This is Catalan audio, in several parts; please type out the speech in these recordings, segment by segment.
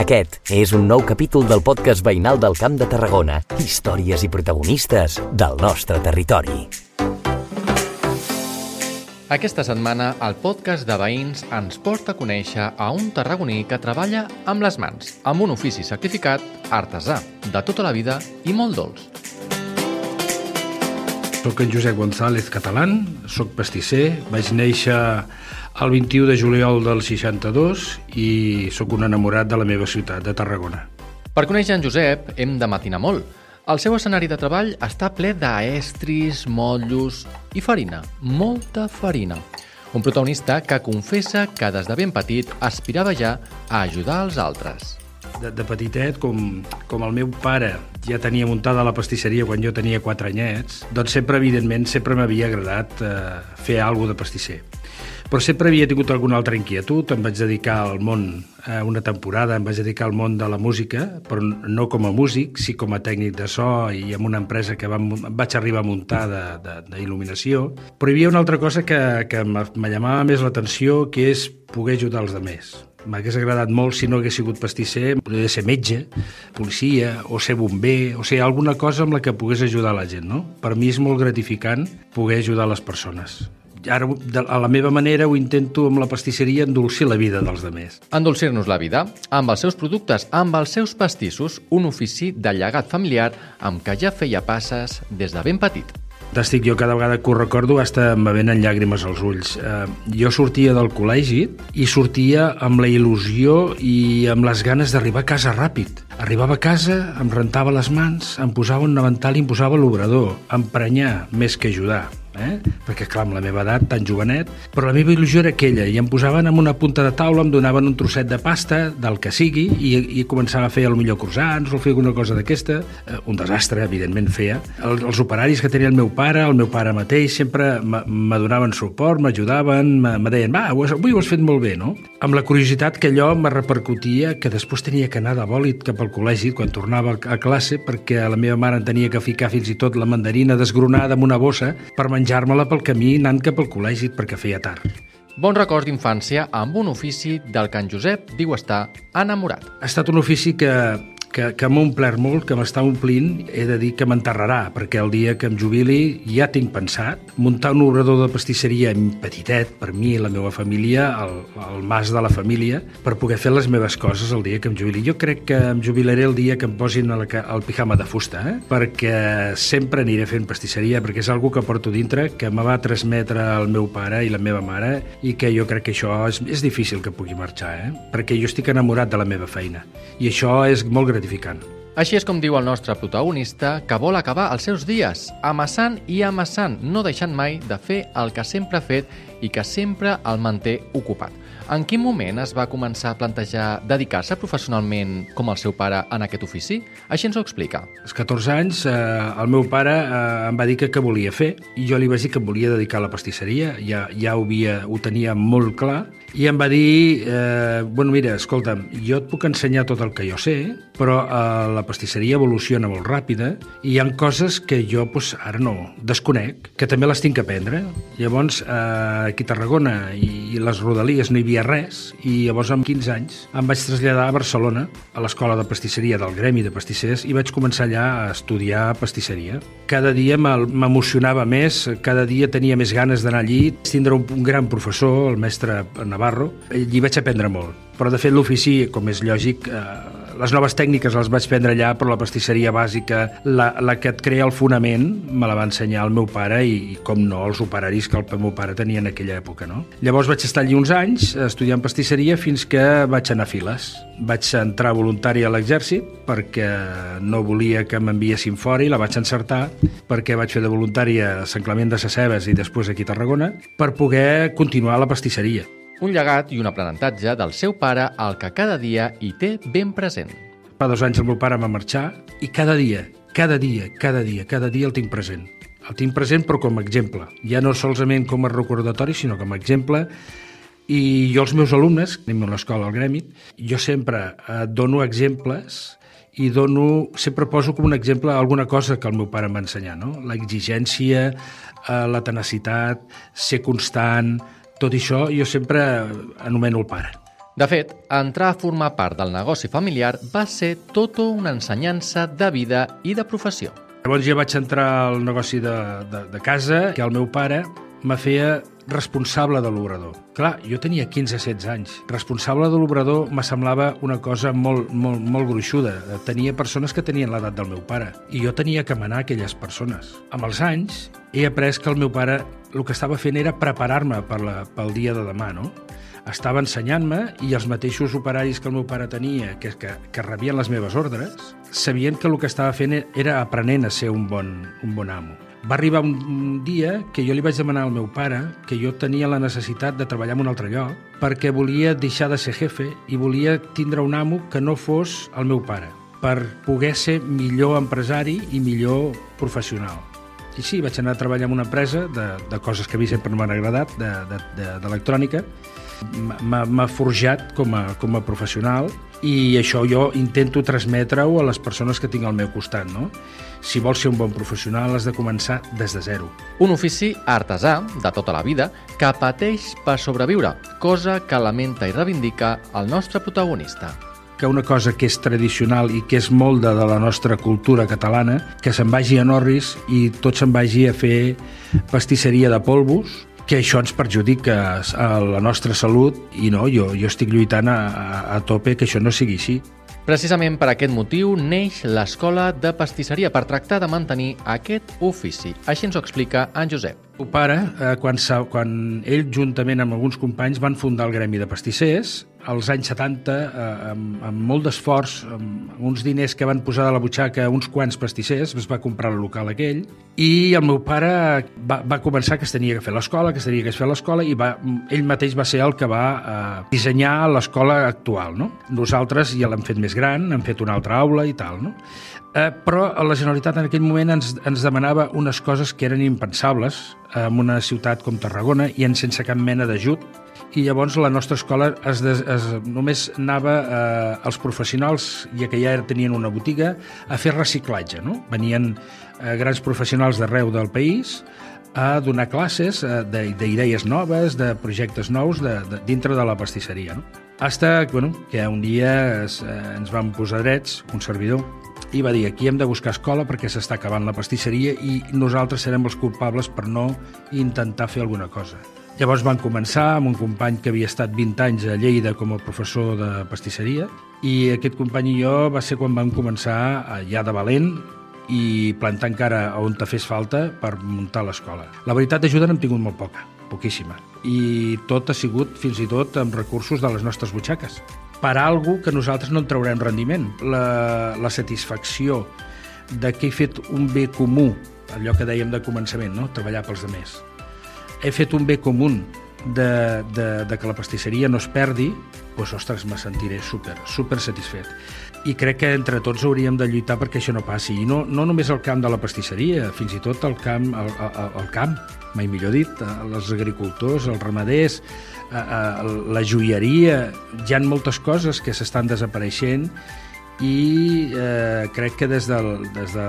Aquest és un nou capítol del podcast veïnal del Camp de Tarragona. Històries i protagonistes del nostre territori. Aquesta setmana, el podcast de veïns ens porta a conèixer a un tarragoní que treballa amb les mans, amb un ofici certificat artesà, de tota la vida i molt dolç. Soc en Josep González Catalán, soc pastisser, vaig néixer el 21 de juliol del 62 i sóc un enamorat de la meva ciutat, de Tarragona. Per conèixer en Josep hem de matinar molt. El seu escenari de treball està ple d'estris, motllos i farina, molta farina. Un protagonista que confessa que des de ben petit aspirava ja a ajudar els altres. De, de petitet, com, com el meu pare ja tenia muntada la pastisseria quan jo tenia 4 anyets, doncs sempre, evidentment, sempre m'havia agradat eh, fer alguna de pastisser. Però sempre havia tingut alguna altra inquietud, em vaig dedicar al món eh, una temporada, em vaig dedicar al món de la música, però no com a músic, sí com a tècnic de so i amb una empresa que vam, vaig arribar a muntar d'il·luminació. Però hi havia una altra cosa que, que me llamava més l'atenció, que és poder ajudar els altres. M'hagués agradat molt si no hagués sigut pastisser, podria ser metge, policia, o ser bomber, o ser alguna cosa amb la que pogués ajudar la gent, no? Per mi és molt gratificant poder ajudar les persones ara a la meva manera ho intento amb la pastisseria endolcir la vida dels demés. Endolcir-nos la vida amb els seus productes, amb els seus pastissos, un ofici de llegat familiar amb què ja feia passes des de ben petit. T'estic, jo cada vegada que ho recordo hasta me venen llàgrimes als ulls. Eh, jo sortia del col·legi i sortia amb la il·lusió i amb les ganes d'arribar a casa ràpid. Arribava a casa, em rentava les mans, em posava un davantal i em posava l'obrador, emprenyar més que ajudar eh? perquè clar, amb la meva edat, tan jovenet, però la meva il·lusió era aquella, i em posaven en una punta de taula, em donaven un trosset de pasta, del que sigui, i, i començava a fer el millor croissants o fer alguna cosa d'aquesta, eh, un desastre, evidentment, feia. El, els operaris que tenia el meu pare, el meu pare mateix, sempre me donaven suport, m'ajudaven, me deien, va, avui ho has fet molt bé, no? Amb la curiositat que allò me repercutia que després tenia que anar de bòlit cap al col·legi quan tornava a classe perquè la meva mare en tenia que ficar fins i tot la mandarina desgronada en una bossa per menjar menjar-me-la pel camí anant cap al col·legi perquè feia tard. Bon record d'infància amb un ofici del que en Josep diu estar enamorat. Ha estat un ofici que que, que m'ha omplert molt, que m'està omplint, he de dir que m'enterrarà, perquè el dia que em jubili ja tinc pensat muntar un obrador de pastisseria petitet, per mi i la meva família, el, el mas de la família, per poder fer les meves coses el dia que em jubili. Jo crec que em jubilaré el dia que em posin el, el pijama de fusta, eh? perquè sempre aniré fent pastisseria, perquè és algo que porto dintre, que me va transmetre el meu pare i la meva mare, i que jo crec que això és, és difícil que pugui marxar, eh? perquè jo estic enamorat de la meva feina. I això és molt gratificant gratificant. Així és com diu el nostre protagonista, que vol acabar els seus dies amassant i amassant, no deixant mai de fer el que sempre ha fet i que sempre el manté ocupat. En quin moment es va començar a plantejar dedicar-se professionalment com el seu pare en aquest ofici? Així ens ho explica. Als 14 anys eh, el meu pare eh, em va dir que què volia fer i jo li vaig dir que em volia dedicar a la pastisseria, ja, ja ho, havia, ho tenia molt clar i em va dir, eh, bueno, mira, escolta'm, jo et puc ensenyar tot el que jo sé, però eh, la pastisseria evoluciona molt ràpida i hi han coses que jo pues, ara no desconec, que també les tinc que aprendre. Llavors, eh, aquí a Tarragona i, i les rodalies no hi havia res i llavors amb 15 anys em vaig traslladar a Barcelona a l'escola de pastisseria del Gremi de Pastissers i vaig començar allà a estudiar pastisseria. Cada dia m'emocionava més, cada dia tenia més ganes d'anar allí, tindre un, gran professor, el mestre Navarro, hi vaig aprendre molt. Però, de fet, l'ofici, com és lògic, eh, les noves tècniques les vaig prendre allà, però la pastisseria bàsica, la, la que et crea el fonament, me la va ensenyar el meu pare i, i com no, els operaris que el meu pare tenia en aquella època. No? Llavors vaig estar allí uns anys estudiant pastisseria fins que vaig anar a files. Vaig entrar voluntari a l'exèrcit perquè no volia que m'enviessin fora i la vaig encertar perquè vaig fer de voluntària a Sant Clement de Sacebes i després aquí a Tarragona per poder continuar la pastisseria un llegat i un aprenentatge del seu pare al que cada dia hi té ben present. Fa dos anys el meu pare va marxar i cada dia, cada dia, cada dia, cada dia el tinc present. El tinc present però com a exemple. Ja no solament com a recordatori, sinó com a exemple i jo als meus alumnes, anem a l'escola al Gremi, jo sempre eh, dono exemples i dono, sempre poso com un exemple alguna cosa que el meu pare em va ensenyar, no? L'exigència, eh, la tenacitat, ser constant, tot això jo sempre anomeno el pare. De fet, entrar a formar part del negoci familiar va ser tota una ensenyança de vida i de professió. Llavors ja vaig entrar al negoci de, de, de casa, que el meu pare me feia responsable de l'obrador. Clar, jo tenia 15-16 anys. Responsable de l'obrador me semblava una cosa molt, molt, molt gruixuda. Tenia persones que tenien l'edat del meu pare i jo tenia que manar aquelles persones. Amb els anys he après que el meu pare el que estava fent era preparar-me per la, pel dia de demà, no? estava ensenyant-me i els mateixos operaris que el meu pare tenia, que, que, que rebien les meves ordres, sabien que el que estava fent era aprenent a ser un bon, un bon amo. Va arribar un dia que jo li vaig demanar al meu pare que jo tenia la necessitat de treballar en un altre lloc perquè volia deixar de ser jefe i volia tindre un amo que no fos el meu pare per poder ser millor empresari i millor professional. I sí, vaig anar a treballar en una empresa de, de coses que a mi sempre m'han agradat, d'electrònica, de, de, m'ha forjat com a, com a professional i això jo intento transmetre-ho a les persones que tinc al meu costat. No? Si vols ser un bon professional has de començar des de zero. Un ofici artesà de tota la vida que pateix per sobreviure, cosa que lamenta i reivindica el nostre protagonista que una cosa que és tradicional i que és molt de, de la nostra cultura catalana, que se'n vagi a Norris i tot se'n vagi a fer pastisseria de polvos, que això ens perjudica a la nostra salut i no, jo, jo estic lluitant a, a, a tope que això no sigui així. Precisament per aquest motiu neix l'Escola de Pastisseria per tractar de mantenir aquest ofici. Així ens ho explica en Josep. El pare, eh, quan, quan ell juntament amb alguns companys van fundar el Gremi de Pastissers, als anys 70, eh, amb, amb molt d'esforç, amb uns diners que van posar de la butxaca uns quants pastissers, es va comprar el local aquell, i el meu pare va, va començar que es tenia que fer l'escola, que es tenia que fer l'escola, i va, ell mateix va ser el que va eh, dissenyar l'escola actual. No? Nosaltres ja l'hem fet més gran, hem fet una altra aula i tal. No? Eh, però la Generalitat en aquell moment ens, ens demanava unes coses que eren impensables en una ciutat com Tarragona i en sense cap mena d'ajut i llavors la nostra escola es, des, es, només anava eh, els professionals, ja que ja tenien una botiga, a fer reciclatge. No? Venien eh, grans professionals d'arreu del país a donar classes eh, d'idees noves, de projectes nous de, de, dintre de la pastisseria. No? Hasta bueno, que un dia es, eh, ens vam posar drets, un servidor, i va dir aquí hem de buscar escola perquè s'està acabant la pastisseria i nosaltres serem els culpables per no intentar fer alguna cosa. Llavors van començar amb un company que havia estat 20 anys a Lleida com a professor de pastisseria i aquest company i jo va ser quan vam començar ja de valent i plantar encara on te fes falta per muntar l'escola. La veritat, d'ajuda n'hem tingut molt poca, poquíssima. I tot ha sigut, fins i tot, amb recursos de les nostres butxaques per algo que nosaltres no en traurem rendiment. La, la satisfacció de que he fet un bé comú, allò que dèiem de començament, no? treballar pels demés. He fet un bé comú de, de, de que la pastisseria no es perdi, doncs, ostres, me sentiré super, super satisfet. I crec que entre tots hauríem de lluitar perquè això no passi. I no, no només el camp de la pastisseria, fins i tot el camp, el, el, el camp mai millor dit, els agricultors, els ramaders, la joieria, hi han moltes coses que s'estan desapareixent i eh, crec que des, del, des de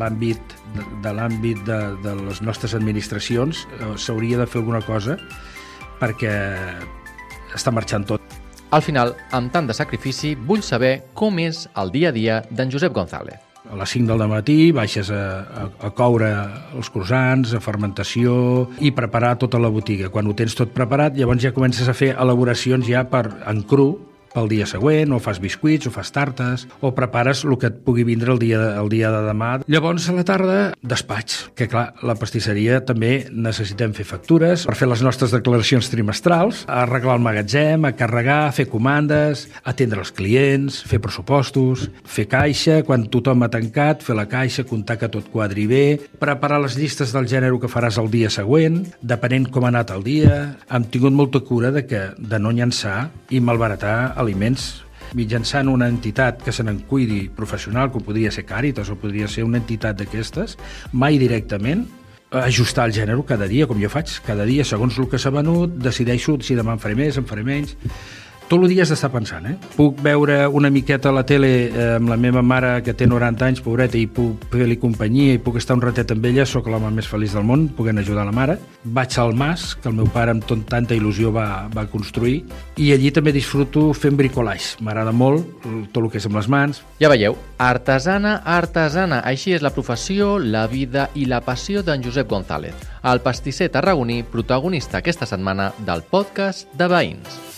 l'àmbit de, de l'àmbit de, de les nostres administracions eh, s'hauria de fer alguna cosa perquè està marxant tot. Al final, amb tant de sacrifici, vull saber com és el dia a dia d'en Josep González a les 5 del matí baixes a, a, a coure els croissants, a fermentació i preparar tota la botiga. Quan ho tens tot preparat, llavors ja comences a fer elaboracions ja per en cru, pel dia següent, o fas biscuits, o fas tartes, o prepares el que et pugui vindre el dia, el dia de demà. Llavors, a la tarda, despatx, que clar, la pastisseria també necessitem fer factures per fer les nostres declaracions trimestrals, arreglar el magatzem, a carregar, fer comandes, atendre els clients, fer pressupostos, fer caixa, quan tothom ha tancat, fer la caixa, comptar que tot quadri bé, preparar les llistes del gènere que faràs el dia següent, depenent com ha anat el dia. Hem tingut molta cura de, que, de no llançar i malbaratar aliments mitjançant una entitat que se n'en cuidi professional, com podria ser Càritas o podria ser una entitat d'aquestes, mai directament, ajustar el gènere cada dia, com jo faig. Cada dia, segons el que s'ha venut, decideixo si demà en faré més, en faré menys. Tot el dia has d'estar pensant, eh? Puc veure una miqueta a la tele eh, amb la meva mare, que té 90 anys, pobreta, i puc fer-li companyia, i puc estar un ratet amb ella, sóc l'home més feliç del món, puc ajudar la mare. Vaig al mas, que el meu pare amb tot, tanta il·lusió va, va construir, i allí també disfruto fent bricolage. M'agrada molt tot el que és amb les mans. Ja veieu, artesana, artesana. Així és la professió, la vida i la passió d'en Josep González, el pastisser tarragoní protagonista aquesta setmana del podcast de Veïns.